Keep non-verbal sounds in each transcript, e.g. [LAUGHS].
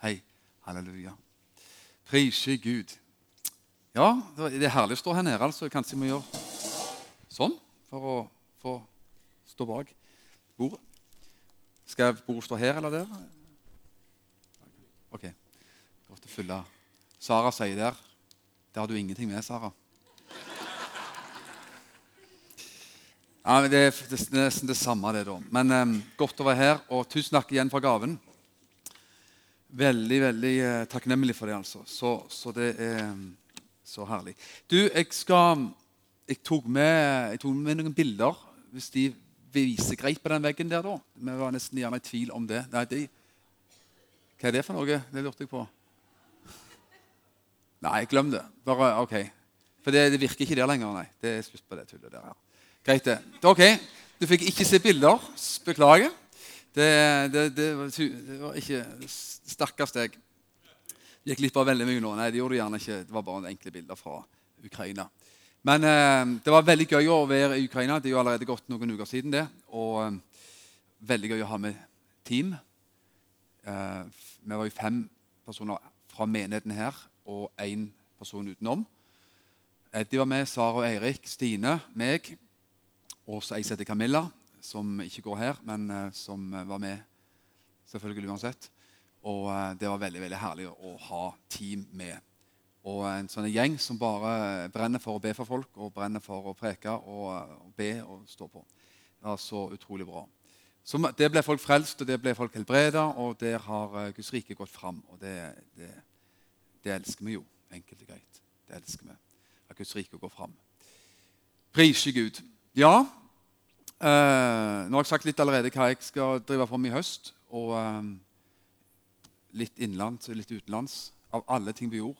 Hei. Halleluja. Prise Gud. Ja, det er herlig å stå her nede, altså. Kanskje vi må gjøre sånn for å få stå bak bordet. Skal bordet stå her eller der? Ok. Godt å fylle Sara sier der. Det har du ingenting med, Sara. Ja, men det, er, nesten det samme, det, da. Men um, godt å være her, og tusen takk igjen for gaven. Veldig, veldig eh, takknemlig for det, altså. Så, så, det er så herlig. Du, jeg skal Jeg tok med, jeg tok med noen bilder. Hvis de viser greit på den veggen der, da. Vi var nesten gjerne i tvil om det. Nei, de, Hva er det for noe? Det lurte jeg på. Nei, glem det. Bare OK. For det, det virker ikke der lenger, nei. Det er slutt på det tullet der. Greit, det. Ok, Du fikk ikke se bilder. Beklager. Det, det, det, det var, ikke Stakkars deg. Gikk glipp av veldig mye nå. Nei, det gjorde du gjerne ikke. Det var bare enkle bilder fra Ukraina. Men eh, det var veldig gøy å være i Ukraina. Det er jo allerede gått noen uker siden. det. Og eh, veldig gøy å ha med team. Eh, vi var jo fem personer fra menigheten her og én person utenom. Eddie var med, Sara og Eirik, Stine, meg og så ei som heter Camilla, som ikke går her, men uh, som var med selvfølgelig uansett. Og uh, det var veldig veldig herlig å ha team med. Og en sånn gjeng som bare brenner for å be for folk og brenner for å preke og, og be og stå på. Det var så utrolig bra. Så det ble folk frelst, og det ble folk helbreda, og der har Guds rike gått fram. Og det, det, det, elsker vi jo, enkelt og greit. Det elsker vi. At Guds rike går fram. Prise Gud. Ja, Uh, nå har jeg sagt litt allerede hva jeg skal drive fram i høst. Og uh, litt innenlands og litt utenlands. Av alle ting vi gjorde,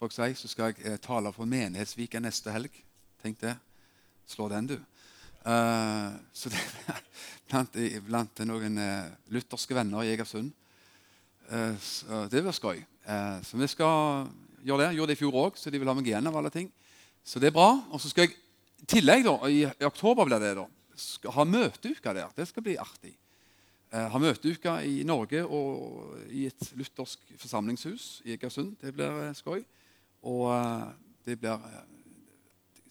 folk sier, så skal jeg uh, tale for Menighetsvika neste helg. Tenk det. Slå den, du. så det blant, blant noen lutherske venner i Egersund. det blir skøy. så vi skal gjøre det. Gjorde det i fjor òg, så de vil ha meg igjen av alle ting. Så det er bra. Og så skal jeg i tillegg, da, i, i oktober blir det da, skal ha møteuke der. Det skal bli artig. Eh, ha møteuke i Norge og i et luthersk forsamlingshus i Egersund. Det blir eh, skøy. Og eh, det blir eh,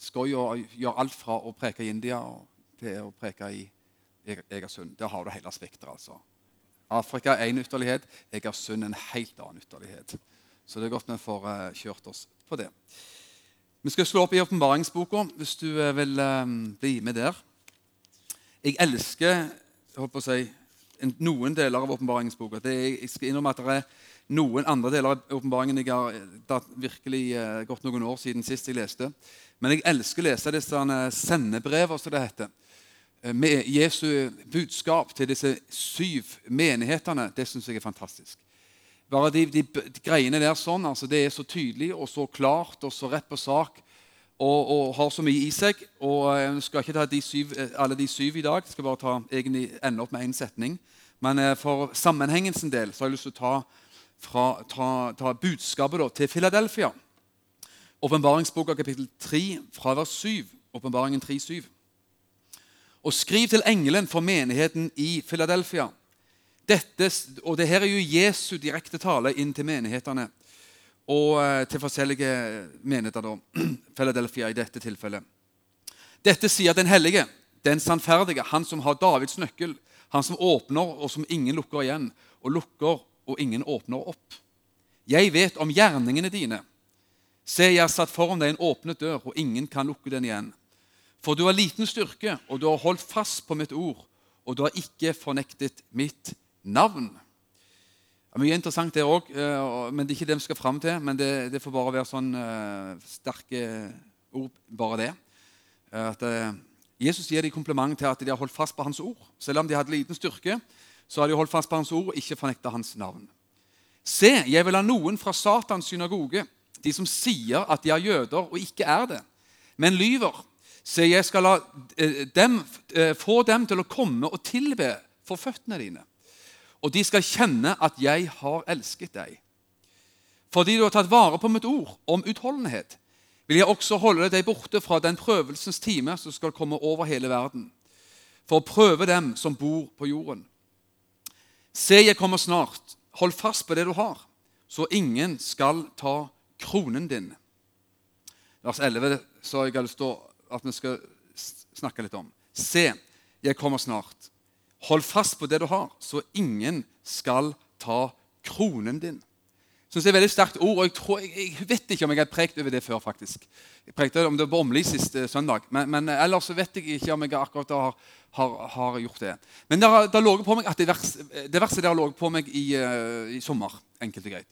skøy å gjøre alt fra å preke i India til å preke i Egersund. Der har du hele spekteret. Altså. Afrika er én ytterlighet, Egersund en helt annen ytterlighet. Så det er godt vi får kjørt oss på det. Vi skal slå opp i åpenbaringsboka hvis du vil bli med der. Jeg elsker jeg å si, noen deler av åpenbaringsboka. Jeg skal innrømme at det er noen andre deler av åpenbaringen jeg har det virkelig uh, gått noen år siden sist jeg leste. Men jeg elsker å lese disse sendebrevene, som det heter. Uh, med Jesu budskap til disse syv menighetene. Det syns jeg er fantastisk. Bare de, de, de greiene der sånn, altså Det er så tydelig og så klart og så rett på sak og, og, har så mye i seg. og Jeg eh, skal ikke ta de syv, eh, alle de syv i dag. Jeg skal bare ta, egentlig ende opp med én setning. Men eh, for sammenhengens del så har jeg lyst til å ta, fra, ta, ta budskapet da, til Philadelphia. Åpenbaringsboka kapittel 3 fra vers 7. Åpenbaringen 3, 7. Og skriv til engelen for menigheten i Philadelphia. Dette, og det her er jo Jesu direkte tale inn til menighetene og eh, til forskjellige menigheter. da, [CLEARS THROAT] Philadelphia i dette tilfellet. Dette sier den hellige, den sannferdige, han som har Davids nøkkel, han som åpner og som ingen lukker igjen, og lukker og ingen åpner opp. Jeg vet om gjerningene dine. Se, jeg har satt foran deg en åpnet dør, og ingen kan lukke den igjen. For du har liten styrke, og du har holdt fast på mitt ord, og du har ikke fornektet mitt navn. Mye interessant der òg, eh, men det er ikke det vi skal fram til. Men det, det får bare være sånn uh, sterke ord, bare det. Eh, at Jesus gir dem kompliment til at de har holdt fast på hans ord. Selv om de hadde liten styrke, så har de holdt fast på hans ord og ikke fornekta hans navn. Se, jeg vil ha noen fra Satans synagoge, de som sier at de er jøder og ikke er det, men lyver. Se, jeg skal la dem, få dem til å komme og tilbe for føttene dine og de skal kjenne at jeg har elsket deg. Fordi du har tatt vare på mitt ord om utholdenhet, vil jeg også holde deg borte fra den prøvelsens time som skal komme over hele verden, for å prøve dem som bor på jorden. Se, jeg kommer snart. hold fast på det du har, så ingen skal ta kronen din. Vers 11 så jeg har lyst at vi skal snakke litt om. Se, jeg kommer snart. Hold fast på det du har, så ingen skal ta kronen din. Synes det er et veldig sterkt ord, og jeg, tror, jeg, jeg, vet ikke om jeg har prekt over det før. faktisk. Jeg prekte om det på Åmli sist eh, søndag, men, men, ellers så vet jeg ikke om jeg akkurat har, har, har gjort det. Men det har, på meg at det, verste, det verste det har ligget på meg i, uh, i sommer. enkelt og greit.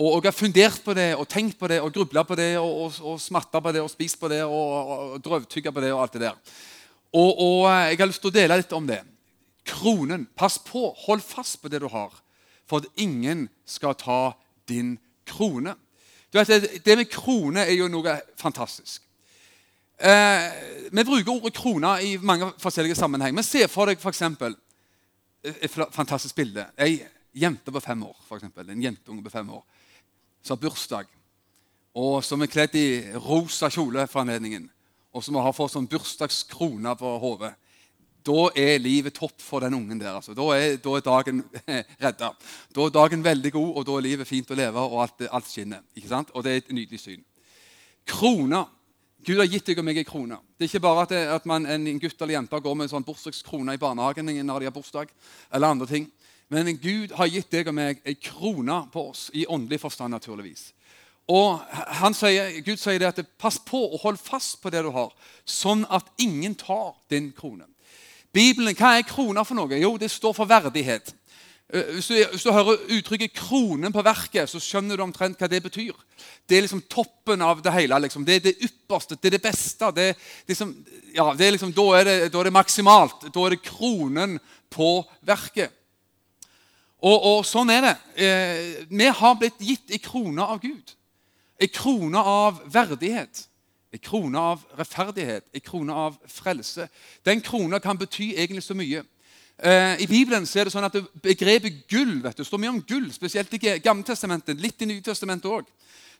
Og, og, jeg har fundert på det og tenkt på det og grubla på det og, og, og smatta på det og spist på det og, og drøvtygga på det og alt det der. Og, og eh, jeg har lyst til å dele litt om det. Kronen. Pass på. Hold fast på det du har, for at ingen skal ta din krone. Du vet, Det med krone er jo noe fantastisk. Eh, vi bruker ordet krone i mange forskjellige sammenheng. Men se for deg f.eks. et fantastisk bilde. Ei jente på fem år, for eksempel, en jentunge på fem år, som har bursdag, og som er kledd i rosa kjole for anledningen, og som har fått sånn bursdagskrone på hodet da er livet topp for den ungen der. Altså. Da, er, da, er, dagen [LAUGHS] redda. Da er dagen veldig god, og da er livet fint å leve, og alt, alt skinner. Ikke sant? Og det er et nydelig syn. Krona. Gud har gitt deg og meg en krone. Det er ikke bare at, det, at man, en gutt eller jente går med en sånn bursdagskrone i barnehagen når de har bursdag, eller andre ting. Men Gud har gitt deg og meg en krone på oss, i åndelig forstand, naturligvis. Og sier, Gud sier det at pass på og hold fast på det du har, sånn at ingen tar din krone. Bibelen, Hva er krona for noe? Jo, det står for verdighet. Eh, hvis du, hvis du, hører uttrykket 'kronen på verket', så skjønner du omtrent hva det betyr. Det er liksom toppen av det hele. Liksom. Det er det ypperste, det er det beste. Det, liksom, ja, det er liksom, da, er det, da, er det, maksimalt. Da er det kronen på verket. Og, og sånn er det. Eh, vi har blitt gitt en krone av Gud. En krone av verdighet. En krone av rettferdighet, en krone av frelse. Den krona kan bety egentlig så mye. Eh, I Bibelen så er det sånn at begrepet gull vet du, står mye om gull, spesielt i Gamletestamentet, litt i Nytestamentet òg.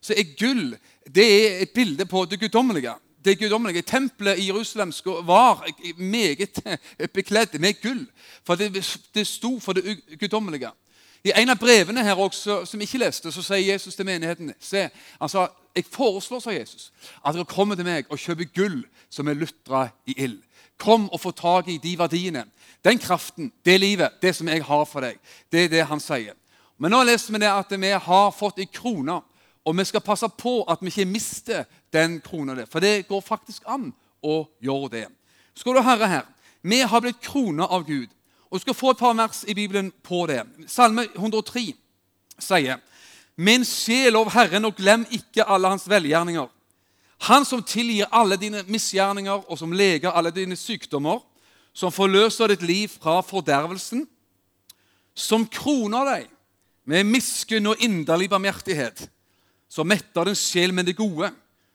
Så er gull det er et bilde på det guddommelige. Det guddommelige Tempelet i Jerusalem var meget [LAUGHS] bekledd med gull. For det, det sto for det guddommelige. I en av brevene her også, som ikke leste, så sier Jesus til menigheten se, altså, Jeg foreslår, sa Jesus, at dere kommer til meg og kjøper gull som er lutra i ild. Kom og få tak i de verdiene. Den kraften, det livet, det som jeg har for deg. Det er det han sier. Men nå leser vi det at vi har fått en krone, og vi skal passe på at vi ikke mister den krona. For det går faktisk an å gjøre det. Skal du høre her, Vi har blitt krona av Gud. Og Du skal få et par vers i Bibelen på det. Salme 103 sier Min sjel lov Herren, og glem ikke alle hans velgjerninger. Han som tilgir alle dine misgjerninger, og som leger alle dine sykdommer, som forløser ditt liv fra fordervelsen, som kroner deg med miskunn og inderlig barmhjertighet, som metter din sjel med det gode,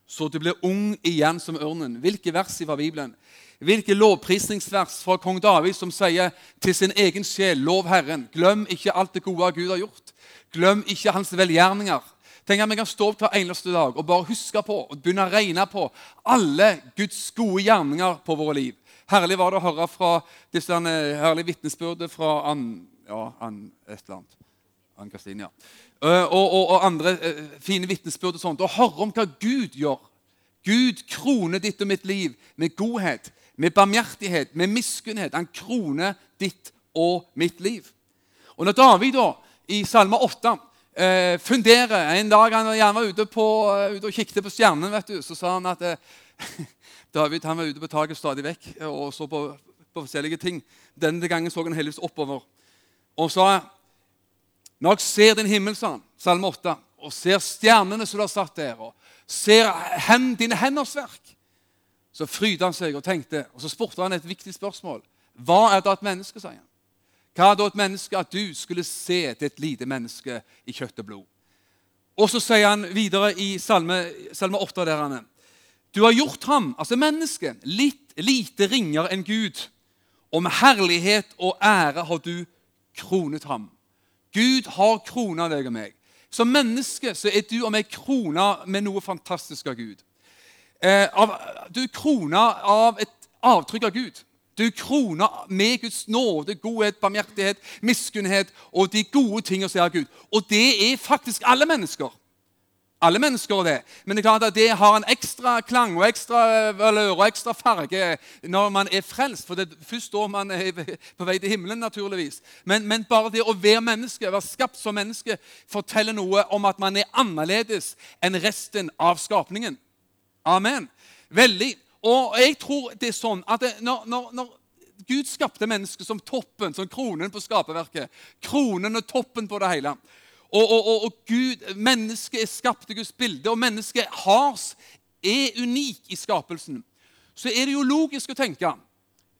så du blir ung igjen som ørnen. Hvilke vers fra Bibelen? hvilke lovprisningsvers fra kong David som sier til sin egen sjel, lov Herren, glem ikke alt det gode Gud har gjort. Glem ikke hans velgjerninger. Tenk at Vi kan stå opp hver eneste dag og bare huske på og begynne å regne på alle Guds gode gjerninger på våre liv. Herlig var det å høre fra disse herlige vitnesbyrdene fra Ann ja, Ann et eller annet. Ann Kristin, ja. Eh, og, og, og, andre uh, fine vitnesbyrd og sånt. Og høre om hva Gud gjør. Gud kroner ditt og mitt liv med godhet med barmhjertighet, med miskunnhet. Han kroner ditt og mitt liv. Og når David da, i Salme 8 eh, funderer En dag han gjerne var ute, på, uh, ute og kikket på stjernen, vet du, så sa han at eh, [LAUGHS] David han var ute på taket stadig vekk og så på, på forskjellige ting. Denne gangen så han heldigvis oppover og sa Når jeg ser din himmel, sa han, Salme 8, og ser stjernene som du har satt der, og ser hen, dine henders verk så fryda han seg og tenkte, og så spurte han et viktig spørsmål. Hva er da et menneske, sa han. Hva er da et menneske at du skulle se til et lite menneske i kjøtt og blod? Og så sier han videre i Salme, salme 8 der han er. Du har gjort ham, altså mennesket, litt lite ringere enn Gud. Og med herlighet og ære har du kronet ham. Gud har krona deg og meg. Som menneske så er du og meg krona med noe fantastisk av Gud. Eh, av, du er krona av et avtrykk av Gud. Du er krona med Guds nåde, godhet, barmhjertighet, miskunnhet og de gode tingene som er av Gud. Og det er faktisk alle mennesker. Alle mennesker er det. Men det er klart at det har en ekstra klang og ekstra valør og ekstra farge når man er frelst. For det er først da man er på vei til himmelen, naturligvis. Men, men bare det å være menneske, være skapt som menneske, forteller noe om at man er annerledes enn resten av skapningen. Amen. Veldig. Og jeg tror det er sånn at når, når, når Gud skapte mennesket som toppen, som kronen på skaperverket, kronen og toppen på det hele og, og, og, Gud, Mennesket er skapt i Guds bilde, og mennesket har, er unik i skapelsen. Så er det jo logisk å tenke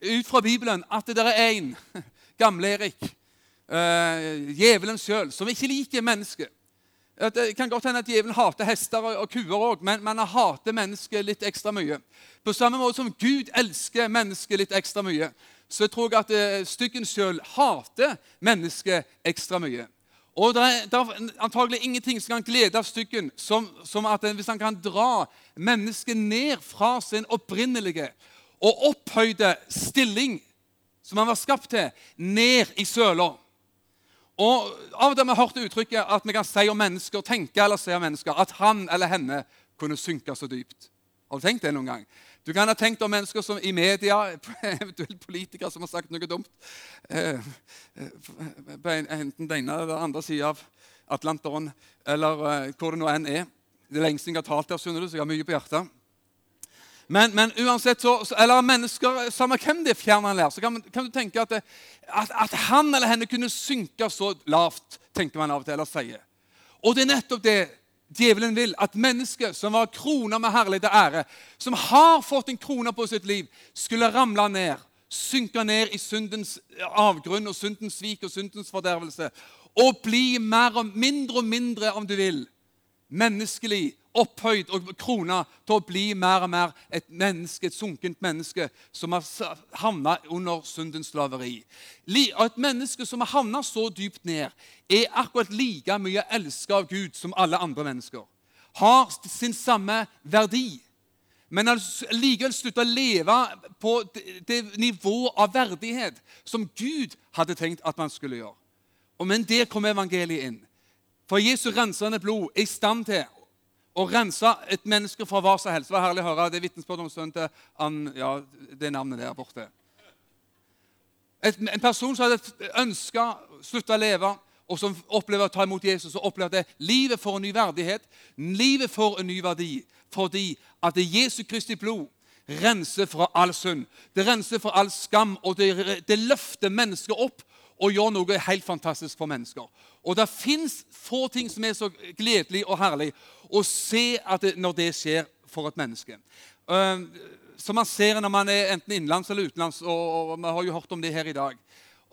ut fra Bibelen at det der er en, [LAUGHS] gamle-Erik, uh, djevelen sjøl, som ikke liker mennesket. Det kan godt hende at djevelen hater hester og kuer òg, men, men han hater mennesket litt ekstra mye. På samme måte som Gud elsker mennesket litt ekstra mye, så tror jeg at uh, styggen sjøl hater mennesket ekstra mye. Og det er, antagelig ingenting som kan glede styggen som, som at hvis han kan dra mennesket ned fra sin opprinnelige og opphøyde stilling som han var skapt til, ned i søla. Og Av og til har vi hørt uttrykket at vi kan si om mennesker, tenke eller si om mennesker, at han eller henne kunne synke så dypt. Har du tenkt det noen gang? Du kan ha tenkt om mennesker som i media, [LAUGHS] eventuelt politikere som har sagt noe dumt. Eh, eh, på enten den ene eller andre sida av Atlanteren, eller eh, hvor det nå enn er. Det er lengste jeg har talt der, skjønner du, så jeg har mye på hjertet. Men, men uansett så, Eller mennesker, samme hvem det er fjern han er, så kan, kan, du tenke at, det, at, at, han eller henne kunne synke så lavt, tenker man av og til, eller sier. Og det er nettopp det Djevelen vil at mennesket som var krona med herlighet og ære, som har fått en krone på sitt liv, skulle ramle ned, synke ned i syndens avgrunn og syndens svik og syndens fordervelse, og bli mer og mindre og mindre, om du vil, menneskelig opphøyd og krona til å bli mer og mer et menneske, et sunkent menneske som har havna under syndens slaveri. Et menneske som har havna så dypt ned, er akkurat like mye elska av Gud som alle andre mennesker. Har sin samme verdi. Men likevel slutta å leve på det nivået av verdighet som Gud hadde tenkt at man skulle gjøre. Men der kom evangeliet inn. For Jesu rensende blod er i stand til å rense et menneske fra hva som helst. Det var herlig å høre. Det er vitnesbyrd om sønnen til han, ja, det navnet der borte. Et, en person som hadde ønska slutte å leve, og som opplever å ta imot Jesus, og opplever at livet får en ny verdighet, livet får en ny verdi, fordi at det Jesu Kristi blod renser fra all synd. Det renser fra all skam, og det, det løfter mennesker opp og gjør noe helt fantastisk for mennesker. Og det fins få ting som er så gledelig og herlig å se det, når det skjer for et menneske. Uh, som man ser når man er enten innenlands eller utenlands, og, og vi har jo hørt om det her i dag.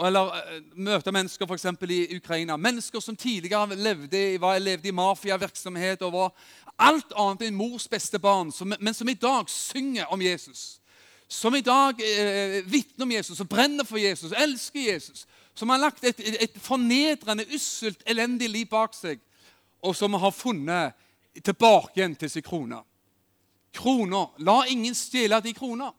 Eller uh, møte mennesker f.eks. i Ukraina. Mennesker som tidligere levde, var, levde i mafiavirksomhet og var alt annet enn mors beste barn, som, men som i dag synger om Jesus. Som i dag eh, vitner om Jesus og brenner for Jesus, elsker Jesus som har lagt et, et fornedrende, usselt, elendig liv bak seg, og som har funnet tilbake igjen til sin krone. Krona. La ingen stjele de krona.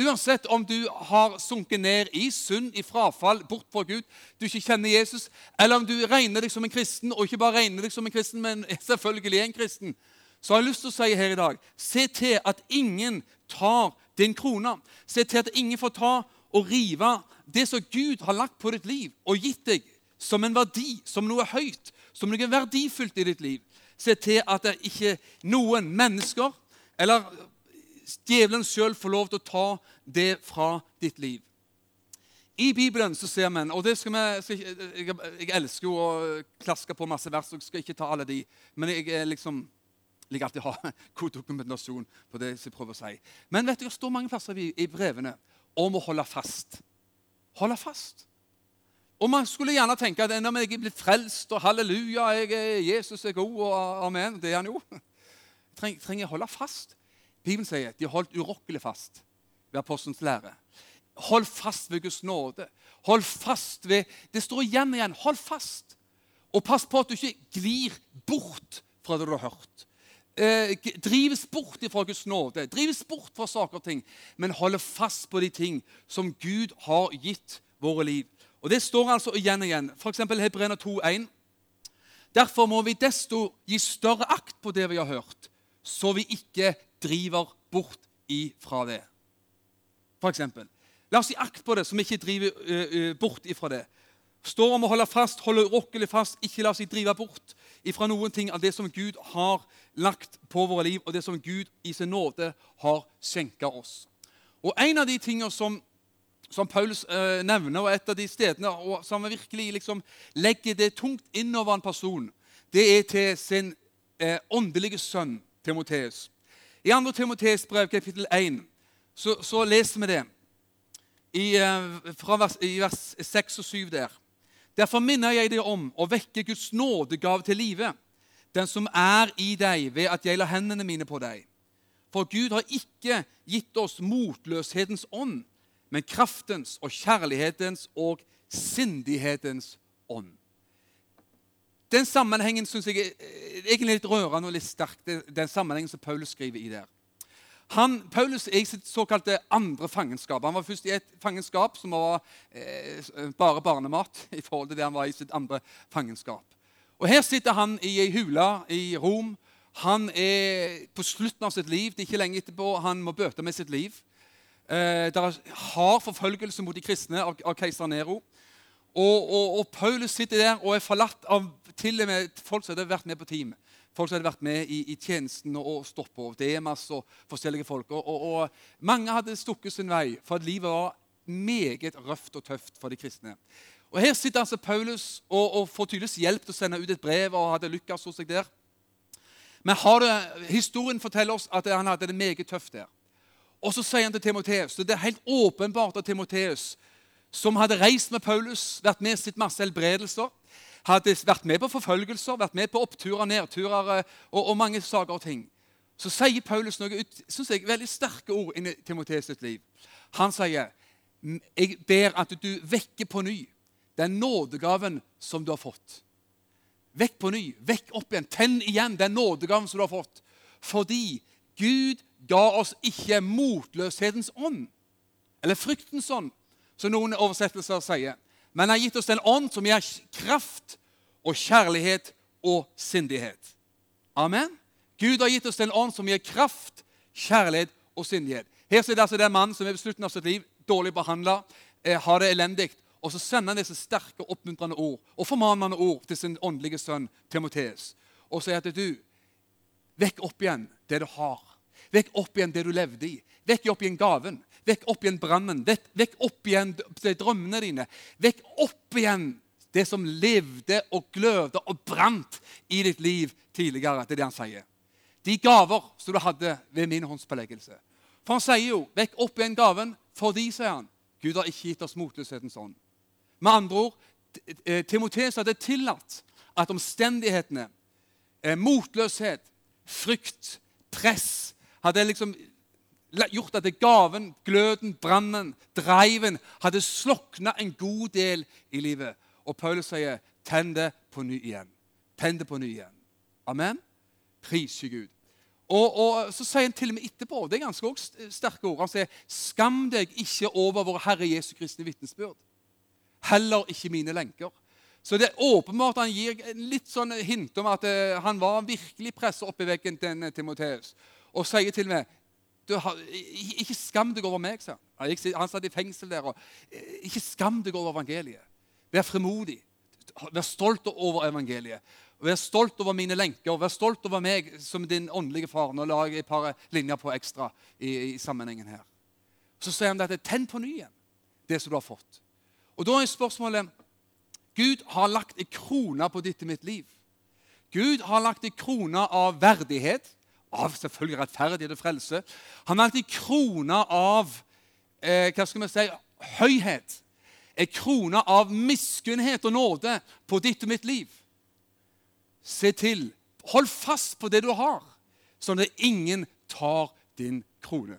Uansett om du har sunket ned i synd, i frafall, bort fra Gud, du ikke kjenner Jesus, eller om du regner deg som en kristen, og ikke bare regner deg som en kristen, men [LAUGHS] selvfølgelig en kristen, så har jeg lyst til å si her i dag se til at ingen tar din krone. Se til at ingen får ta og rive det som Gud har lagt på ditt liv og gitt deg som en verdi, som noe høyt, som noe verdifullt i ditt liv. Se til at det ikke noen mennesker eller djevelen sjøl får lov til å ta det fra ditt liv. I Bibelen så ser vi og vi, jeg, jeg, elsker jo å klaske på masse vers, og skal ikke ta alle de, men jeg liksom liker alltid å ha [LAUGHS] god dokumentasjon på det jeg prøver å si. Men vet du, det står mange plasser i brevene om å holde fast holde fast. Og Man skulle gjerne tenke at når jeg er blitt frelst, og halleluja, jeg er, Jesus er god, og amen Det er han jo. [LAUGHS] Jeg trenger å holde fast. Bibelen sier at de holdt urokkelig fast ved apostelens lære. Hold fast ved Guds nåde. Hold fast ved Det står igjen og igjen. Hold fast. Og pass på at du ikke glir bort fra det du har hørt. Eh, drives bort fra Guds nåde, drives bort fra saker og ting, men holder fast på de ting som Gud har gitt våre liv. Og Det står altså igjen og igjen. F.eks. Hebreerne 2,1. Derfor må vi desto gi større akt på det vi har hørt, så vi ikke driver bort ifra det. For eksempel. La oss gi akt på det, så vi ikke driver uh, uh, bort ifra det. Står om å holde fast, holde urokkelig fast, ikke la oss drive bort ifra noen ting av det som Gud har lagt på våre liv, og det som Gud i sin nåde har skjenka oss. Og En av de tingene som, som Paulus eh, nevner, og et av de stedene og som virkelig liksom legger det tungt innover en person, det er til sin åndelige sønn Timoteus. I 2. Timoteus brev, kapittel 1, så, så leser vi det i, fra vers, i vers 6 og 7 der. Derfor minner jeg deg om å vekke Guds nådegave til live, den som er i deg ved at jeg la hendene mine på deg. For Gud har ikke gitt oss motløshetens ånd, men kraftens og kjærlighetens og sindighetens ånd. Den sammenhengen syns jeg er egentlig litt rørende og litt sterk. den sammenhengen som Paul skriver i der. Han, Paulus er i sitt såkalte andre fangenskap. Han var først i et fangenskap som var eh, bare barnemat [LAUGHS] i forhold til det han var i sitt andre fangenskap. Og Her sitter han i ei hule i Rom. Han er på slutten av sitt liv. Det er ikke lenge etterpå han må bøte med sitt liv. Eh, det er hard forfølgelse mot de kristne av, av keiser Nero. Og, og, og, Paulus sitter der og er forlatt av til og med folk som har vært med på team folk som hadde vært med i, i tjenesten og stått på. Demas og forskjellige folk. Og, og, og, Mange hadde stukket sin vei, for at livet var meget røft og tøft for de kristne. Og Her sitter altså Paulus og, og får tydeligvis hjelp til å sende ut et brev. og hadde lykkes hos seg der. Men det, historien forteller oss at han hadde det meget tøft der. Og så sier han til Timoteus Det er helt åpenbart at Timoteus, som hadde reist med Paulus, vært med sitt masse helbredelser, hadde vært med på forfølgelser, vært med på oppturer, nedturer eh, og, og mange saker og ting. Så sier Paulus noe ut, synes jeg, veldig sterke ord inn i sitt liv. Han sier, 'Jeg ber at du vekker på ny den nådegaven som du har fått.' Vekk på ny. Vekk opp igjen. Tenn igjen den nådegaven som du har fått. Fordi Gud ga oss ikke motløshetens ånd, eller fryktens ånd, som noen oversettelser sier men han har gitt oss en ånd som gir kraft og kjærlighet og sindighet. Amen. Gud har gitt oss en ånd som gir kraft, kjærlighet og sindighet. Her er det altså den mannen som er ved slutten av sitt liv, dårlig behandla, eh, har det elendig. Og så sender han disse sterke, oppmuntrende ord og formanende ord til sin åndelige sønn Timoteus. Og sier til du, vekk opp igjen det du har. Vekk opp igjen det du levde i. Vekk opp igjen gaven. Vekk opp igjen brannen. Vekk, vekk, opp igjen drømmene dine. Vekk opp igjen det som levde og glødde og brant i ditt liv tidligere. Det er det han sier. De gaver som du hadde ved min håndspåleggelse. For han sier jo 'vekk opp igjen gaven', fordi, sier han, Gud har ikke gitt oss motløshetens ånd. Med andre ord, eh, Timoteus hadde tillatt at omstendighetene, eh, motløshet, frykt, press, hadde liksom gjort at gaven, gløden, brannen, driven hadde slokna en god del i livet. Og Paulus sier, 'Tenn det på ny igjen'. Tenn det på ny igjen. Amen? Pris Gud. Og, og, Så sier han til og med etterpå, det er ganske sterke ord, han sier, 'Skam deg ikke over vår Herre Jesu Kristi vitnesbyrd'. Heller ikke mine lenker. Så det er åpenbart han gir litt sånn hint om at uh, han var virkelig pressa opp i veggen til Timoteus. Og sier til meg har, ikke skam deg over meg, sa han. Han satt i fengsel der. Og, ikke skam deg over evangeliet. Vær fremodig. Vær stolt over evangeliet. Vær stolt over mine lenker. Vær stolt over meg som din åndelige far. Nå la jeg et par linjer på ekstra i, i sammenhengen her. Så sier han dette. tenn på ny igjen det som du har fått. Og Da er spørsmålet Gud har lagt en krone på ditt og mitt liv. Gud har lagt en krone av verdighet av selvfølgelig rettferdighet og frelse. Han er alltid krona av eh, hva skal vi si, høyhet. Er krona av miskunnhet og nåde på ditt og mitt liv. Se til. Hold fast på det du har, sånn at ingen tar din krone.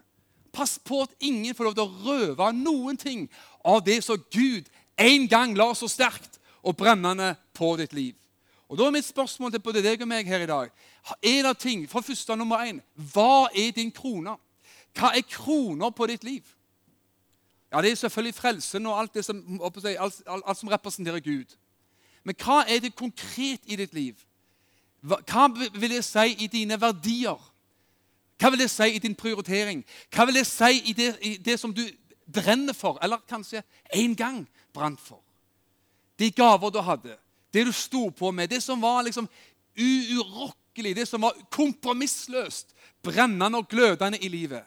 Pass på at ingen får lov til å røve noen ting av det som Gud en gang la så sterkt og brennende på ditt liv. Og Da er mitt spørsmål til både deg og meg her i dag En av ting, for første nummer én Hva er din krone? Hva er kroner på ditt liv? Ja, Det er selvfølgelig frelsen og alt, det som, alt, alt som representerer Gud. Men hva er det konkret i ditt liv? Hva vil det si i dine verdier? Hva vil det si i din prioritering? Hva vil det si i det, i det som du brenner for, eller kanskje en gang brant for? De gaver du hadde, det du sto på med, det som var liksom uurokkelig, det som var kompromissløst, brennende og glødende i livet.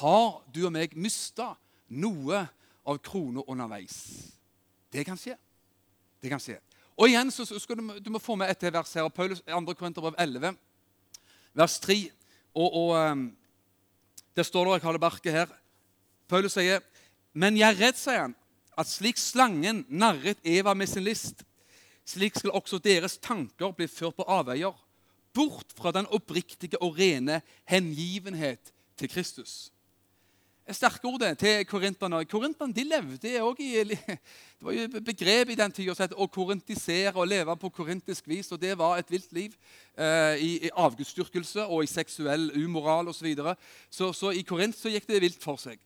Har du og meg mista noe av krona underveis? Det kan skje. Det kan skje. Og igjen så skal du, du må få med et vers her. Paulus 2. Korinterbrev 11, vers 3. Og, og um, Der står der jeg har det barket her Paulus sier, 'Men jeg er redd', sier han, 'at slik slangen narret Eva med sin list, slik skal også deres tanker bli ført på avveier, bort fra den oppriktige og rene hengivenhet til Kristus.' er sterke ord til korinterne. Korinterne de levde også i [LAUGHS] Det var jo begrep i den tida å korintisere og leve på korintisk vis. og Det var et vilt liv eh, i, i avgudsdyrkelse og i seksuell umoral osv. Så, videre. så Så i Korint så gikk det vilt for seg.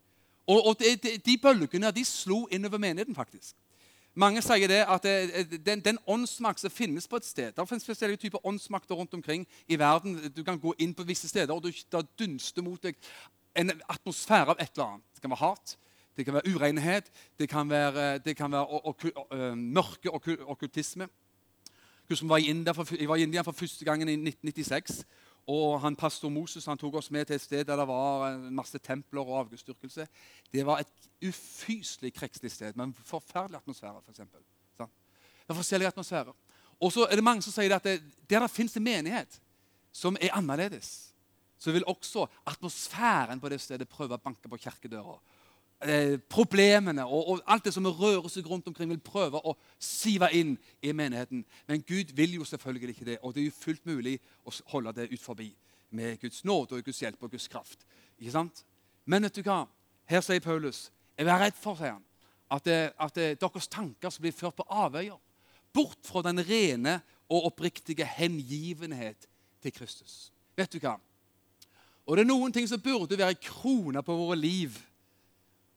Og, og de, de, de, bølgene de slo innover menigheten, faktisk. Mange sier det at det, den, den åndsmakt som finnes på et sted Det finnes forskjellige typer åndsmakter rundt omkring i verden. Du kan gå inn på visse steder, og det dunster mot deg en atmosfære av et eller annet. Det kan være hat, det kan være urenhet, det kan være, det kan være ok, mørke okkultisme. Jeg var i India jeg var i India for første gangen i 1996. og han, Pastor Moses han tok oss med til et sted der det var masse templer og avgudsdyrkelse. Det var et ufyselig krekslig sted med en forferdelig atmosfære. For eksempel. sånn. det er forskjellige atmosfærer. Og så er det mange som sier at det, der det fins en menighet som er annerledes, så vil også atmosfæren på det stedet prøve å banke på kirkedøra. Eh, problemene og, og, alt det som rører seg rundt omkring, vil prøve å sive inn i menigheten. Men Gud vil jo selvfølgelig ikke det, og det er jo fullt mulig å holde det ut forbi med Guds nåde og Guds hjelp og Guds kraft. Ikke sant? Men vet du hva? Her sier Paulus jeg er redd for sier han, at, det, at det, deres tanker skal bli ført på avveier. Bort fra den rene og oppriktige hengivenhet til Kristus. Vet du hva? Og det er noen ting som burde være krona på våre liv.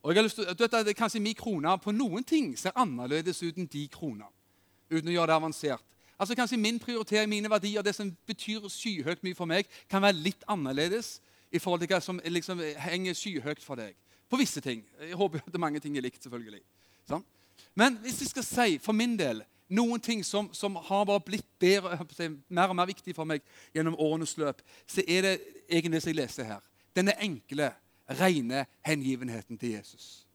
Og jeg har lyst til, du vet, det er Kanskje min krone på noen ting ser annerledes ut enn de kroner. Uten å gjøre det avansert. Altså Kanskje min prioritering, mine verdier, det som betyr skyhøyt mye for meg, kan være litt annerledes i forhold til hva som liksom henger skyhøyt for deg. På visse ting. Jeg håper at mange ting er likt, selvfølgelig. Sånn? Men hvis jeg skal si for min del noen ting som, som har bare blitt bedre, mer og mer viktig for meg gjennom årenes løp, så er det egentlig det jeg leser her. Denne enkle, rene hengivenheten til Jesus.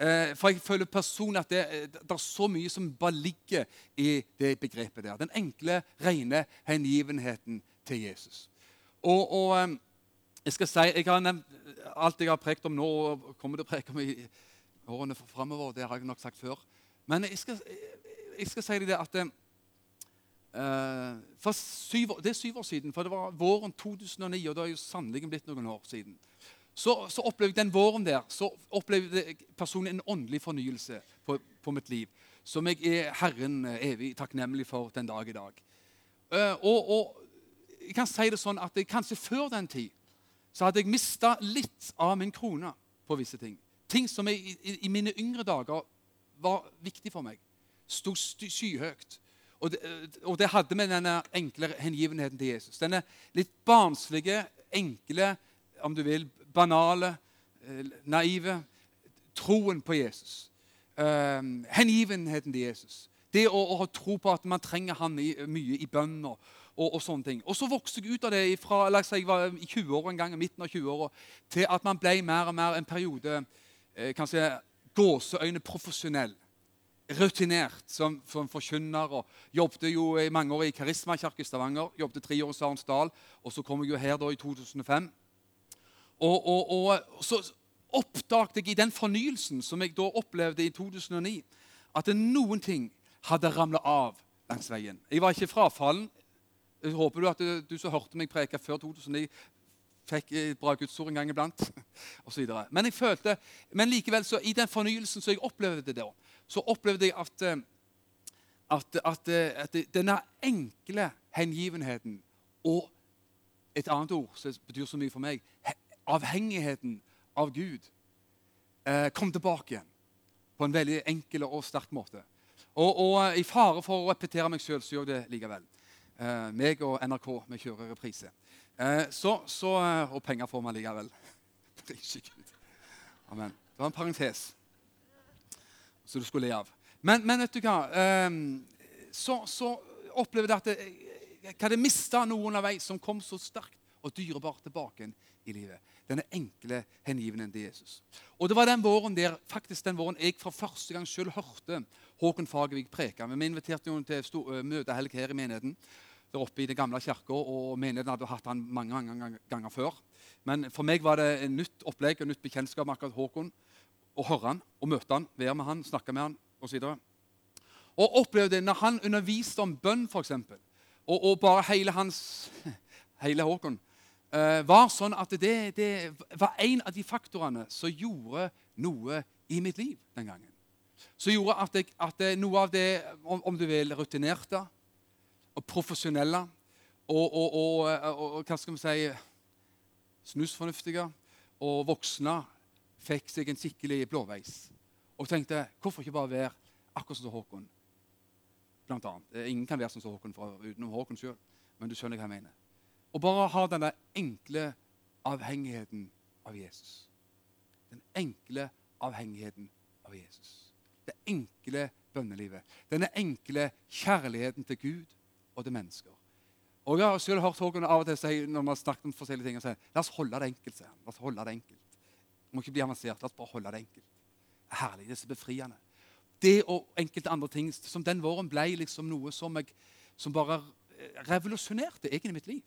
Eh, for jeg føler personlig at det, det, er så mye som bare ligger i det begrepet der. Den enkle, rene hengivenheten til Jesus. Og, og eh, jeg skal si, jeg har nevnt alt jeg har prekt om nå, og kommer til å preke om i årene framover. Det har jeg nok sagt før. Men jeg skal, jeg skal si det at uh, syv, Det er syv år siden, for det var våren 2009, og det har jo sannelig blitt noen år siden. Så, så opplevde jeg den våren der så opplevde jeg personlig en åndelig fornyelse på, på, mitt liv. Som jeg er Herren evig takknemlig for den dag i dag. Uh, og, og, jeg kan si det sånn at jeg, Kanskje før den tid så hadde jeg mista litt av min krone på visse ting. Ting som jeg, i, i mine yngre dager var viktig for meg sto skyhøyt. Og det, og det, hadde med denne enkle hengivenheten til Jesus. Denne litt barnslige, enkle, om du vil, banale, eh, naive troen på Jesus. Um, hengivenheten til Jesus. Det å, å, tro på at man trenger han i, mye i bønn og, og, sånne ting. Og så vokste jeg ut av det fra la jeg var i 20-åra en gang, midten av 20-åra, til at man ble mer og mer en periode eh, kanskje gåseøyne profesjonell rutinert som, som forkynner. og Jobbet jo i mange år i Karismakirke i Stavanger. Jobbet tre år i Sarensdal. Og så kom jeg jo her da i 2005. Og, og, og så oppdaget jeg i den fornyelsen som jeg da opplevde i 2009, at noen ting hadde ramla av langs veien. Jeg var ikke frafallen. Jeg håper du at du, du som hørte meg preke før 2009, fikk et bra gudsord en gang iblant. [LAUGHS] Og så men jeg følte, men likevel, så i den fornyelsen som jeg opplevde da, så opplevde jeg at, eh, at, at, at denne enkle hengivenheten og et annet ord som betyr så mye for meg avhengigheten av Gud eh, kom tilbake igjen på en veldig enkel og sterk måte. Og, og eh, I fare for å repetere meg sjøl, så gjør jeg det likevel. Eh, meg og NRK vi kjører reprise. Eh, så, så, eh, og penger får vi likevel. [LAUGHS] Prise Gud. Amen. Det var en parentes som du skulle le av. Men, men, vet du hva? Eh, så, så opplever jeg at jeg, jeg hadde mista noe underveis som kom så sterkt og dyrebart tilbake i livet. Denne enkle hengivningen til Jesus. Og Det var den våren der, faktisk den våren jeg for første gang selv hørte Håkon Fagervik preke. Vi inviterte jo til stor, møtehelg her i menigheten der oppe i den gamle kirka. Og menigheten hadde hatt han mange, mange ganger før. Men for meg var det en nytt opplegg og nytt bekjentskap med akkurat Håkon. Å høre han og møte han, være med han, snakke med han osv. Og, og opplevde når han underviste om bønn, f.eks., og, og bare hele hans [LAUGHS] hele Håkon var sånn at det, det var en av de faktorene som gjorde noe i mitt liv den gangen. Som gjorde at, jeg, at noe av det, om, om, du vil, rutinerte og profesjonelle og, og, og, hva skal vi si snusfornuftige og voksne fikk seg en skikkelig blåveis. Og tenkte hvorfor ikke bare være akkurat som Håkon? Blant annet. Ingen kan være som Håkon utenom Håkon sjøl, men du skjønner hva jeg mener. Og bare ha denne enkle avhengigheten av Jesus. Den enkle avhengigheten av Jesus. Det enkle bønnelivet. Denne enkle kjærligheten til Gud og til mennesker. Og Jeg har selv hørt Håkon av og til si når man snakket om forskjellige ting, og si, la oss holde det enkelt. sier han. La oss holde det enkelt. Det må ikke bli avansert. La oss bare holde det enkelt. Det er Herlig. Det er så befriende. Det og enkelte andre ting som den våren ble liksom noe som, jeg, som bare revolusjonerte egentlig mitt liv.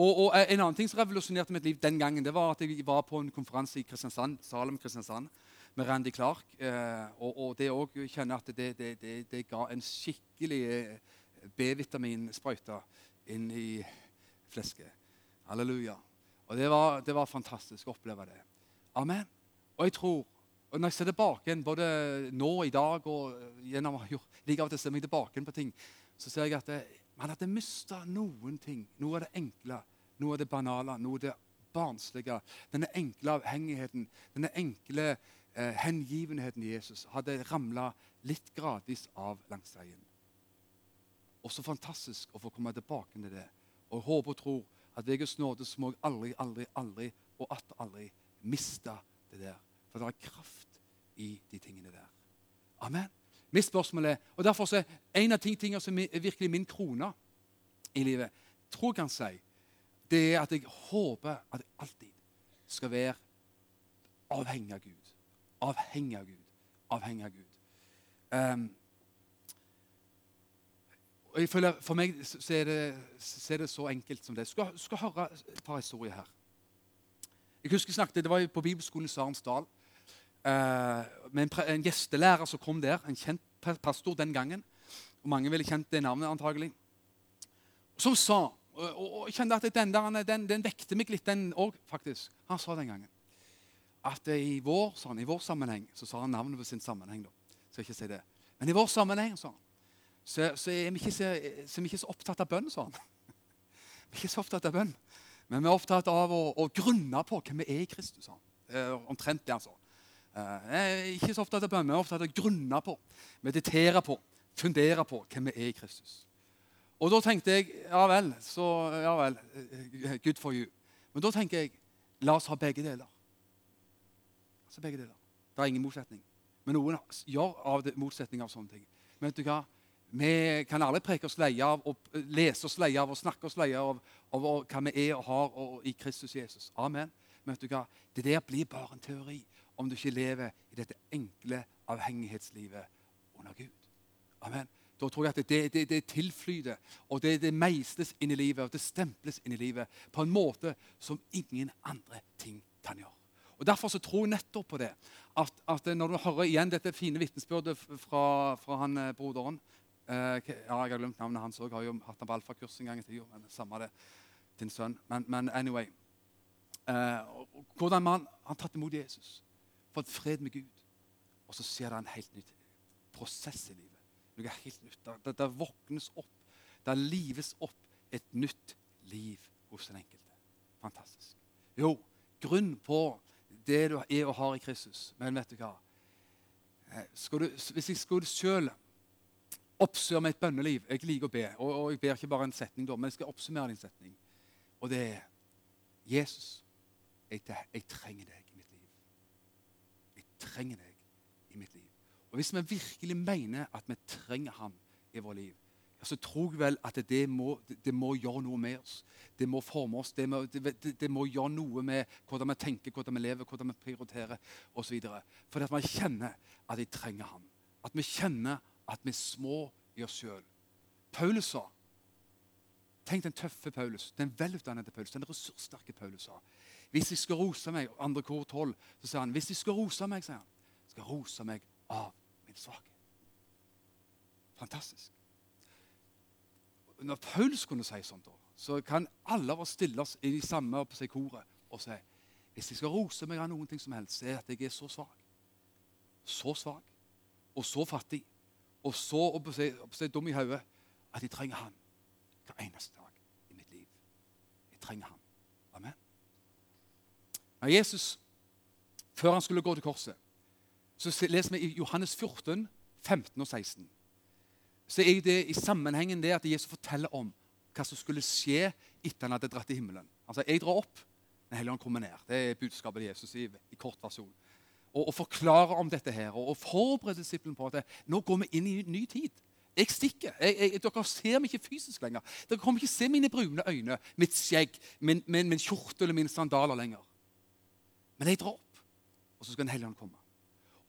Og, og, En annen ting som revolusjonerte mitt liv den gangen, det var at jeg var på en konferanse i Kristiansand, Salem Kristiansand med Randy Clark. Eh, og, og, det òg kjenner at det, det, det, det, ga en skikkelig eh, B-vitaminsprøyte inn i flesket. Halleluja. Og det var, det var, fantastisk å oppleve det. Amen. Og jeg tror, og når jeg ser tilbake både nå i dag og gjennom [LAUGHS] like av og til ser meg tilbake på ting, så ser jeg at det, han hadde mista noen ting. Noe av det enkle, noe av det banale, noe av det barnslige. Denne enkle avhengigheten, denne enkle eh, hengivenheten i Jesus hadde ramla litt gradvis av langs veien. Og så fantastisk å få komme tilbake til det. Og håper og tror at ved Guds nåde så må jeg aldri, aldri, aldri og atter aldri miste det der. For det er kraft i de tingene der. Amen. Mitt spørsmål er, og derfor er En av tingene som er virkelig min krone i livet, tror jeg kan si, det er at jeg håper at jeg alltid skal være avhengig av Gud. Avhengig av Gud. Avhengig av Gud. Um, og jeg føler, For meg så er, det, så er det så enkelt som det. Skal, skal høre et par historier her. Jeg husker jeg snakket, Det var på bibelskolen i Sarensdal med en, en, gjestelærer som kom der. En kjent pastor den gangen. Og Mange ville kjent det navnet antagelig. Som sa og, og, jeg kjente at den, der, den, den vekte meg litt, den òg, faktisk. Han sa den gangen at i vår, han, i vår sammenheng Så sa han navnet på sin sammenheng. da. Skal ikke si det. Men i vår sammenheng sa han, så, så, er vi ikke så, så vi ikke så opptatt av bønn. sa han. [LAUGHS] Vi er ikke så opptatt av bønn, men vi er opptatt av å, å grunne på hvem vi er i Kristus. sa han. Eh, omtrent det, altså. Jeg er ikke så opptatt av bønn, men ofte at jeg grunner på, mediterer på, funderer på hvem vi er i Kristus. Og da tenkte jeg ja vel, så ja vel, good for you. Men da tenker jeg la oss ha begge deler. Altså begge deler. Det er ingen motsetning. Men noen gjør av det motsetning av sånne ting. Men vet du hva? Vi kan alle preke oss leie av, og lese oss leie av og snakke oss leie av, av hva vi er og har og, i Kristus Jesus. Amen. Men vet du hva? Det der blir bare en teori om du ikke lever i dette enkle avhengighetslivet under Gud. Amen. Da tror jeg at det, det, det tilflyter, og det, det meisles inn i livet, og det stemples inn i livet på en måte som ingen andre ting kan gjøre. Og Derfor så tror jeg nettopp på det. At, at når du hører igjen dette fine vitnesbyrdet fra, fra han eh, broderen eh, ja, Jeg har glemt navnet hans òg. Har jo hatt han på alfakurs en gang i tida. Men samme det, din sønn. Men, men anyway. Eh, hvordan man har tatt imot Jesus fått fred med Gud. Og så skjer det en helt ny prosess i livet. noe helt nytt. Det, det våknes opp, det lives opp et nytt liv hos den enkelte. Fantastisk. Jo, grunn på det du er og har i Kristus. Men vet du hva? Eh, du, hvis jeg skulle sjøl oppsummere med et bønneliv Jeg liker å be, og, og, jeg ber ikke bare en setning, da, men jeg skal oppsummere en setning. Og det er Jesus, jeg, jeg trenger deg i mitt liv. Jeg trenger deg i mitt liv. Og Hvis vi virkelig mener at vi trenger ham i vårt liv, ja, så tror jeg vel at det må, det må, gjøre noe med oss. Det må forme oss. Det må, det, det må, gjøre noe med hvordan vi tenker, hvordan vi lever, hvordan vi prioriterer osv. Fordi at vi kjenner at vi trenger ham. At vi kjenner at vi er små i oss sjøl. Paulus sa Tenk den tøffe Paulus, den velutdannede Paulus, den ressurssterke Paulus sa. Hvis jeg skal rose meg, andre kor 12, så sier han hvis jeg skal rose meg, sier han, skal rose meg av min svakhet. Fantastisk. Når Paulus kunne si sånt, så kan alle av oss stille oss i samme på seg koret og si hvis jeg skal rose meg av noen ting som helst, så er det at jeg er så svak. Så svak og så fattig og så på seg dum i hodet at jeg trenger Han hver eneste dag i mitt liv. Jeg trenger Han. Når Jesus, før han skulle gå til korset, så leser vi i Johannes 14, 15 og 16. Så er det i sammenhengen det at Jesus forteller om hva som skulle skje etter han hadde dratt til himmelen. Altså, Jeg drar opp, Den hellige ånd kommer ned. Det er budskapet til Jesus i, i kort versjon. Og, og forklare om dette her, og, og forberede disiplen på at nå går vi inn i en ny tid. Jeg stikker. Jeg, jeg, dere ser meg ikke fysisk lenger. Dere kommer ikke se mine brune øyne, mitt skjegg, min, min, min kjortel eller mine sandaler lenger. Men jeg drar opp, og så skal Den hellige ånd komme.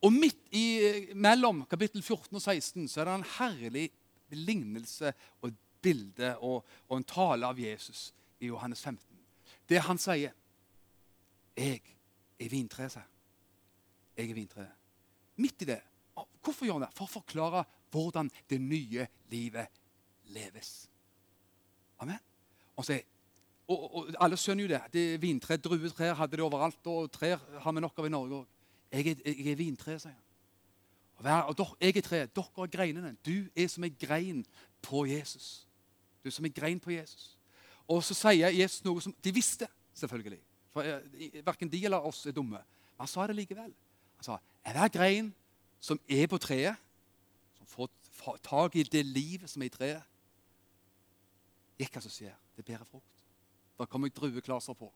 Og midt i, mellom kapittel 14 og 16 så er det en herlig lignelse og et bilde og, og en tale av Jesus i Johannes 15. Det han sier 'Jeg er vintreet', sier Jeg er vintreet. Midt i det. Hvorfor gjør han det? For å forklare hvordan det nye livet leves. Amen. Og, så, og, og Alle skjønner jo det. det Vintre, druetrær hadde det overalt, og trær har vi nok av i Norge òg. Jeg er, jeg er vintre, sier han. Og, og jeg er tre, dere er greinene. Du er som en grein på Jesus. Du er som en grein på Jesus. Og så sier Jesus noe som de visste, selvfølgelig. For eh, Verken de eller oss er dumme. Men han sa det likevel. Han sa enhver grein som er på treet, som får tak i det livet som er i treet ikke hva som skjer. Det bærer frukt. Da kommer drueklaser på.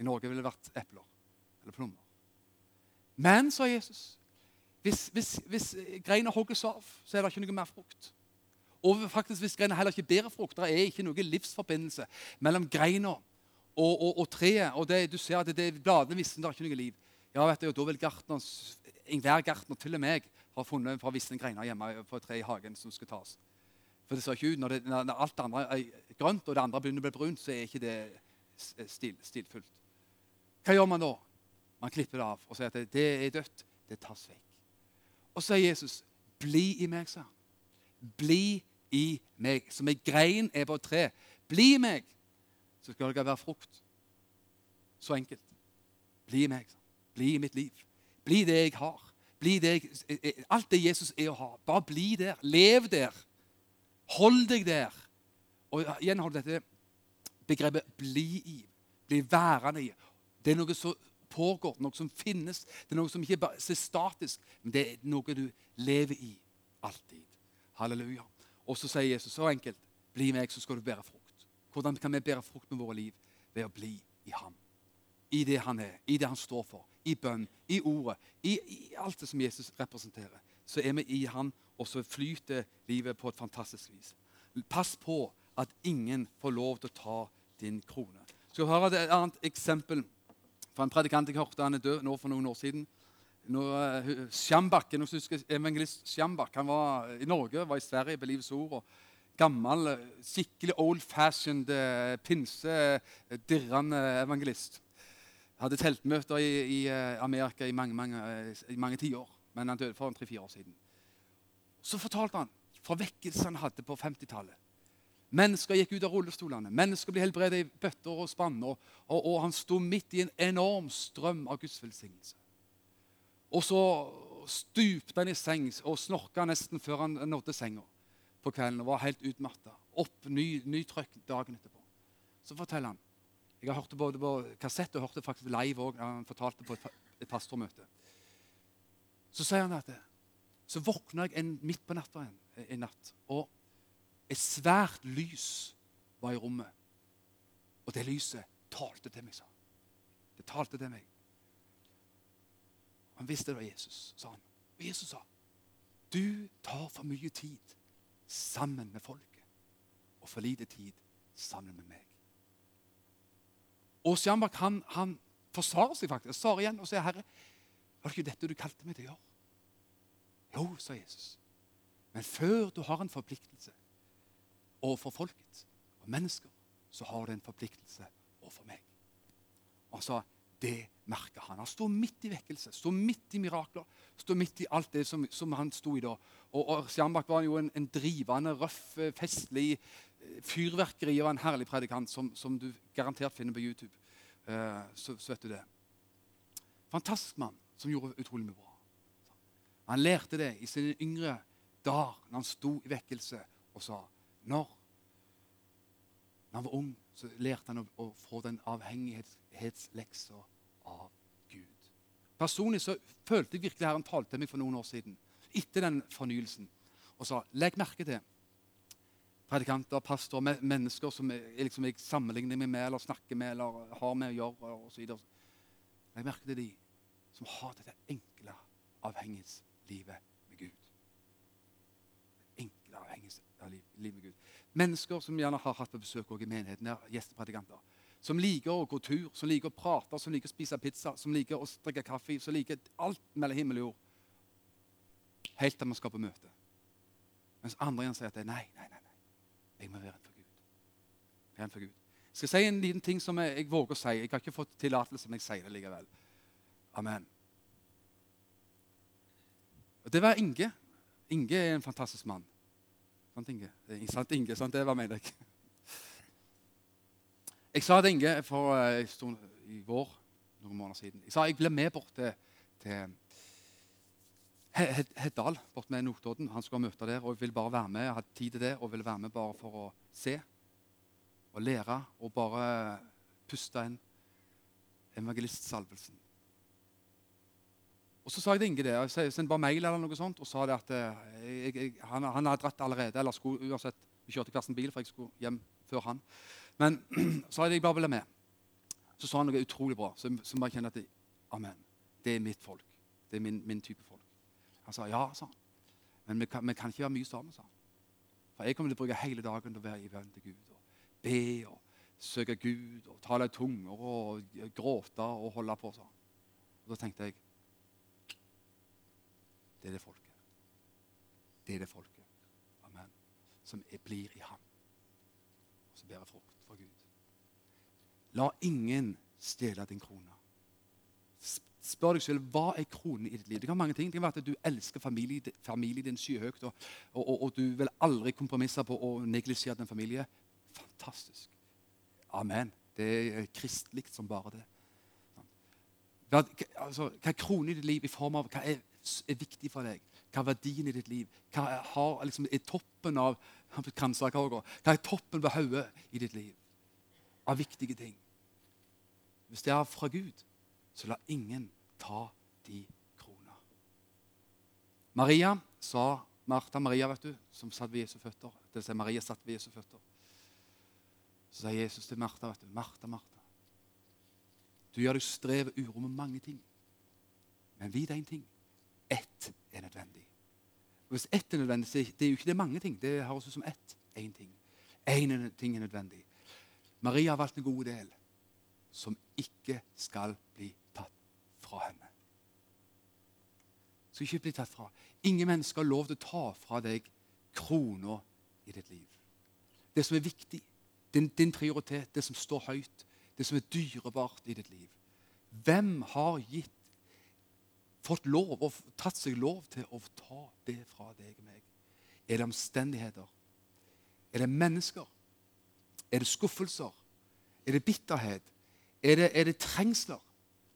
I Norge ville det vært epler eller plommer. Men, sa Jesus, hvis, hvis, hvis greina hogges av, så er det ikke noe mer frukt. Og faktisk hvis greina heller ikke bærer frukt, det er ikke noe livsforbindelse mellom greina og, og, og, treet. Og det, du ser at det, det, bladene visner, det er ikke noe liv. Ja, vet du, og da vil gartner, enhver gartner, til og meg, ha funnet et par visne greiner hjemme på et tre i hagen som skal tas. For det ser ikke ut, Når, det, når alt det andre grønt, og det andre begynner å bli brunt, så er ikke det stil, stilfullt. Hva gjør man da? Man klipper det av og sier at det, det er dødt. Det tas vekk. Og så sier Jesus, 'Bli i meg', sa han. Bli i meg. Som ei grein er på et tre. Bli i meg, så skal dere være frukt. Så enkelt. Bli i meg. Bli i mitt liv. Bli det jeg har. Bli det jeg, eh, eh, alt det Jesus er å ha. Bare bli der. Lev der. Hold deg der. Og igjen har du dette begrepet 'bli i'. Bli værende i. Det er noe som pågår, noe som finnes. Det er noe som ikke bare er statisk, men det er noe du lever i alltid. Halleluja. Og så sier Jesus så enkelt bli meg, så skal du bære frukt. Hvordan kan vi bære frukt med våre liv? Ved å bli i ham. I det han er, i det han står for, i bønn, i ordet, i, i alt det som Jesus representerer. Så er vi i han, og så flyter livet på et fantastisk vis. Pass på at ingen får lov til å ta din krone. Skal vi høre et annet eksempel fra en predikant jeg hørte, han er død nå for noen år siden. Uh, Sjambak, husker evangelist Sjambak, han var i Norge, var i Sverige på Livets Ord. og Gammel, eh, skikkelig old-fashioned, pinsedirrende pinse, uh, dirrende evangelist. Hadde teltmøter i, i Amerika i mange, mange, i mange tiår, men han døde for tre-fire år siden. Så fortalte han fra vekkelsen han hadde på 50-tallet. Mennesker gikk ut av rullestolene. Mennesker ble helbredet i bøtter og spann. Og, og, han sto midt i en enorm strøm av Guds velsignelse. Og så stupte han i seng og snorka nesten før han nådde senga på kvelden og var helt utmatta. Opp ny, ny trøkk dagen etterpå. Så forteller han Jeg har hørt det både på kassett og hørte faktisk live òg. Han fortalte på et, et pastormøte. Så sier han at så våkna jeg en, midt på natta en, en natt, og et svært lys var i rommet. Og det lyset talte til meg, sa han. Det talte til meg. Han visste det var Jesus, sa han. Og Jesus sa, 'Du tar for mye tid sammen med folket, og for lite tid sammen med meg.' Og Sjambak han, han forsvarer seg faktisk. Svarer igjen og sier, 'Herre, var det ikke dette du kalte meg til å gjøre?' Jo, sa Jesus. Men før du har en forpliktelse overfor folket og mennesker, så har du en forpliktelse overfor meg. Altså, det merker han. Han står midt i vekkelse, står midt i mirakler, står midt i alt det som, som han sto i da. Og, og Sjambak var jo en, en, drivende, røff, festlig fyrverkeri og en herlig predikant som, som du garantert finner på YouTube. Uh, så, så, vet du det. Fantastisk mann som gjorde utrolig mye bra. Han lærte det i sine yngre dager når han sto i vekkelse og sa når, når han var ung, så lærte han å, å få den avhengighetsleksa av Gud. Personlig så følte jeg virkelig Herren talte meg for noen år siden. Etter den fornyelsen. Og sa legg merke til predikanter, pastorer, mennesker som jeg, liksom, jeg sammenligner meg med eller snakker med eller har med å gjøre. osv. Legg merke til de som har dette enkle avhengighetslivet med Gud. Det enkle avhengighetslivet med Gud. Mennesker som gjerne har hatt på besøk i menigheten, er gjestepredikanter som liker å gå tur, som liker å prate, som liker å spise pizza, som liker å drikke kaffe, som liker alt mellom himmel og jord. Helt til man skal på møte. Mens andre igjen sier at det nei, nei, nei, nei. jeg må være en for Gud. Være en for Gud. Jeg skal si en liten ting som jeg, jeg våger å si. Jeg har ikke fått tillatelse, men jeg sier det likevel. Amen. Og Det var Inge. Inge er en fantastisk mann. Sant, Inge? Sant, Inge, sant? Det var jeg. Jeg sa til Inge for jeg stod, i vår, noen måneder siden Jeg sa jeg ble med bort til, til Heddal, bort med Notodden. Han skulle møte der, og jeg ville bare være med. Jeg hadde tid til det, og ville være med bare for å se og lære og bare puste inn evangelistsalvelsen. Og Så sa jeg til Inge det. Jeg sendte bare mail eller noe sånt, og sa det at eh, jeg, jeg, han, han hadde dratt allerede. eller skulle uansett, Vi kjørte hver sin bil, for jeg skulle hjem før han. Men [CLEARS THROAT] så sa jeg bare ville med. Så sa han noe utrolig bra. Så, så bare kjenner at det, Amen. Det er mitt folk. Det er min, min type folk. Han sa ja, sa han. Men vi kan, vi kan, ikke være mye sammen, sa han. For jeg kommer til å bruke hele dagen til å være i bønn til Gud. Og be og søke Gud og tale i tunger og gråte og holde på. sa han. Og Da tenkte jeg det er det folket. Det er det folket. Amen. Som blir i ham. Og som bærer frukt for Gud. La ingen stjele din krone. Spør deg selv hva er kronen i ditt liv. Det kan være mange ting. Det kan være at du elsker familien, din skyhøyt, og, og, og, og, du vil aldri kompromisse på å neglisjere din familie. Fantastisk. Amen. Det er kristelig som bare det. Hva, altså, hva er kronen i ditt liv i form av hva er er viktig for deg? Hva er verdien i ditt liv? Hva er, har, liksom, er toppen av [LAUGHS] kransekaka? Hva er toppen ved hodet i ditt liv? Av viktige ting. Hvis det er fra Gud, så la ingen ta de kroner. Maria sa Martha Maria, vet du, som satt ved Jesu føtter. Det vil si Maria satt ved Jesu føtter. Så sa Jesus til Martha, vet du, Martha, Martha. Du gjør deg strev og uro med mange ting. Men vit én ting ett er nødvendig. Og Hvis ett er nødvendig, så det er jo ikke det mange ting. Det høres ut som ett. Én ting. Én ting er nødvendig. Maria har valgt en god del som ikke skal bli tatt fra henne. Skal ikke bli tatt fra. Ingen mennesker har lov til å ta fra deg krona i ditt liv. Det som er viktig, din, din prioritet, det som står høyt, det som er dyrebart i ditt liv. Hvem har gitt fått lov og tatt seg lov til å ta det fra deg og meg? Er det omstendigheter? Er det mennesker? Er det skuffelser? Er det bitterhet? Er det, er det trengsler?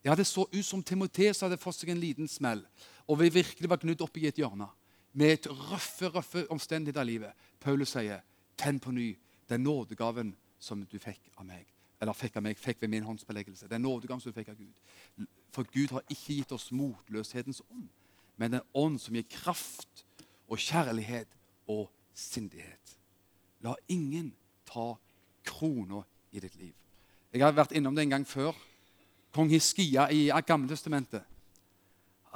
Ja, Det så ut som Timoteus hadde fått seg en liten smell og vi virkelig var gnudd opp i et hjørne med et røffe røffe omstendighet av livet. Paulus sier, 'Tenn på ny den nådegaven som du fikk av meg.' Eller fikk av meg, fikk ved min håndsbeleggelse. Den nådegaven som du fikk av Gud. For Gud har ikke gitt oss motløshetens ånd, men en ånd som gir kraft og kjærlighet og sindighet. La ingen ta krona i ditt liv. Jeg har vært innom det en gang før. Kong Hiskia i Gamletestamentet.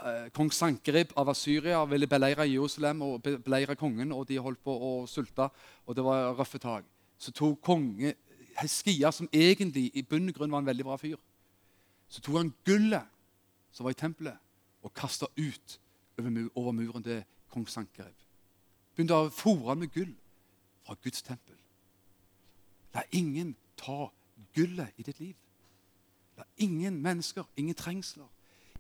Eh, kong Sankerib av Asyria ville beleire Jerusalem og beleire kongen. og De holdt på å sulte, og det var røffe tak. Så tok konge Hiskia, som egentlig i bunn og grunn var en veldig bra fyr, så tok han gullet som var i tempelet, og kasta ut over muren til kong Sankerib. Begynte å fòre med gull fra Guds tempel. La ingen ta gullet i ditt liv. La ingen mennesker, ingen trengsler,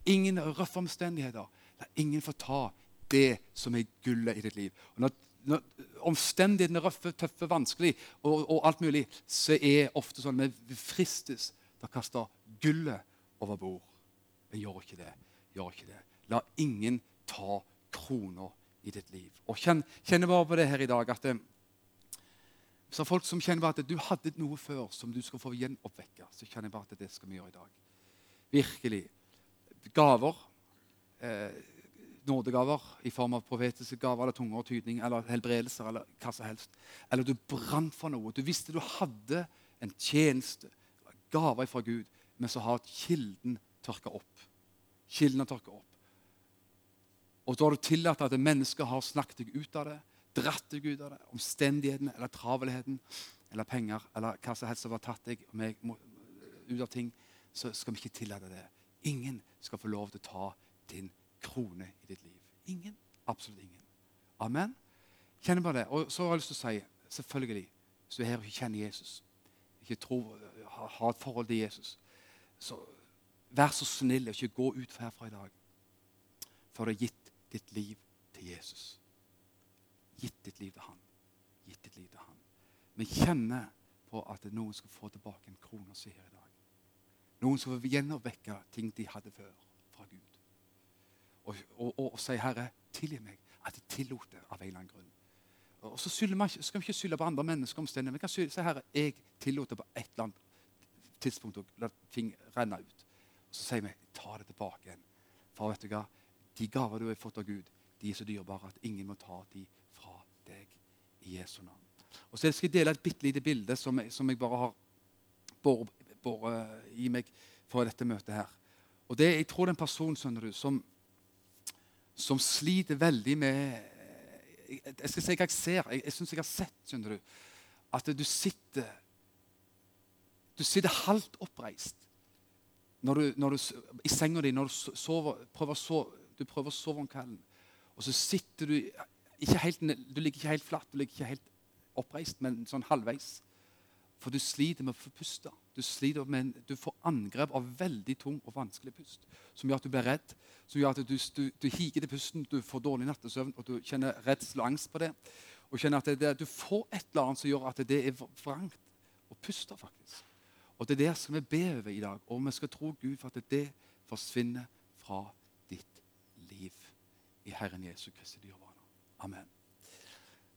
ingen røffe omstendigheter. La ingen få ta det som er gullet i ditt liv. Og når, når omstendighetene er røffe, tøffe, vanskelig, og, og, alt mulig, så er ofte sånn at vi fristes til å kaste gullet over bord. Jeg gjør ikke det. Gjør ikke det. La ingen ta kroner i ditt liv. Og kjenn, kjenner bare på det her i dag at det, så folk som kjenner bare at du hadde noe før som du skal få gjenoppvekke, så kjenner jeg bare at det skal vi gjøre i dag. Virkelig. Gaver. Eh, nådegaver i form av profetiske gaver eller tunger og tydning eller helbredelser eller hva som helst. Eller du brant for noe. Du visste du hadde en tjeneste, gaver fra Gud, men så har kilden tørka opp. Kilden har tørka opp. Og da har du tillatt at mennesker har snakket deg ut av det, dratt deg ut av det, omstendighetene eller travelheten eller penger eller hva som helst som har tatt deg meg, ut av ting, så skal vi ikke tillate det. Ingen skal få lov til å ta din krone i ditt liv. Ingen. Absolutt ingen. Amen. Kjenner bare det. Og så har jeg lyst til å si, selvfølgelig, hvis du er her og ikke kjenner Jesus, ikke tror, har et forhold til Jesus, så vær så snill og ikke gå ut herfra i dag før du har gitt ditt liv til Jesus gitt ditt liv til han. Gitt ditt liv til han. Vi kjenner på at noen skal få tilbake en krone si her i dag. Noen skal få gjenoppvekke ting de hadde før, fra Gud. Og, og, og, og si, 'Herre, tilgi meg at jeg tillot det av en eller annen grunn'. Og så man, skal vi ikke skylde på andre mennesker omstendigheter. Vi kan si, 'Herre, jeg tillot det på et eller annet tidspunkt og la ting renne ut'. Og så sier vi, 'Ta det tilbake igjen'. For vet du hva? De gaver du har fått av Gud, de er så dyrebare at ingen må ta de fra deg i Jesu navn. Og så skal jeg dele et bitte lite bilde som jeg, som jeg bare har båret i meg for dette møtet her. Og det, Jeg tror det er en person skjønner du, som, som sliter veldig med Jeg skal si hva jeg ser. Jeg, jeg syns jeg har sett skjønner du, at du sitter Du sitter halvt oppreist når du, når du, i senga di når du sover, prøver sove, du prøver å sove om kvelden. Og så sitter du helt, du ligger ikke helt flatt, du ligger ikke helt oppreist, men sånn halvveis. For du sliter med å få puste. Du, med, du får angrep av veldig tung og vanskelig pust. Som gjør at du blir redd, som gjør at du, du, du higer til pusten, du får dårlig nattesøvn, og du kjenner redsel og angst på det. Og kjenner at det, du får et eller annet som gjør at det er vrangt å puste, faktisk. Og det er det skal vi be over i dag. Og vi skal tro Gud for at det forsvinner fra ditt liv i Herren Jesu Kristi dyrebare. Amen.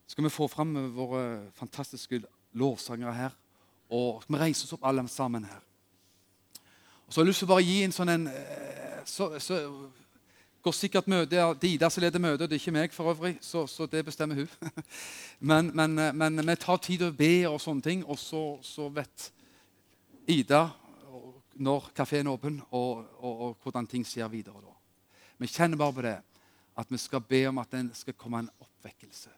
Skal vi få fram våre fantastiske lovsangere her? Og vi reiser oss opp alle sammen her. Og så har jeg lyst til å bare gi en sånn en eh, så, så går sikkert møte, Det er Ida som leder møtet, det er ikke meg for øvrig. Så, så det bestemmer hun. [LAUGHS] Men, men, eh, men, vi tar tid til å be og sånne ting, og så, så vet Ida når kafeen er åpen, og, og, og, hvordan ting skjer videre. da. Vi kjenner bare på det at vi skal be om at det skal komme en oppvekkelse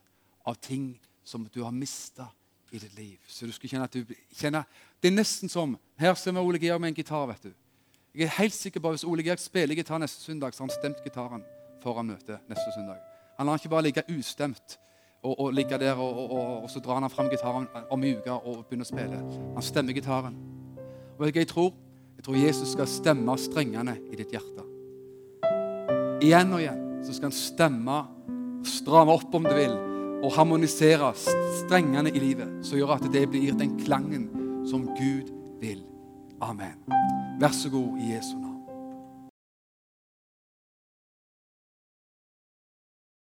av ting som du har mista i ditt liv. Så du skal kjenne at du kjenner, Det er nesten som Her ser vi Ole Georg med en gitar. vet du. Jeg er helt sikker på at Hvis Ole Georg spiller gitar neste søndag, så har han stemt gitaren foran møtet neste søndag. Han lar ikke bare ligge ustemt og, og ligge der, og, og, og, så drar han fram gitaren om ei uke og begynner å spille. Han stemmer gitaren. Og jeg tror, jeg tror Jesus skal stemme strengene i ditt hjerte. Igjen og igjen så skal han stemme, stramme opp om du vil, og harmonisere strengene i livet, som gjør at det blir den klangen som Gud vil. Amen. Vær så god i Jesu navn.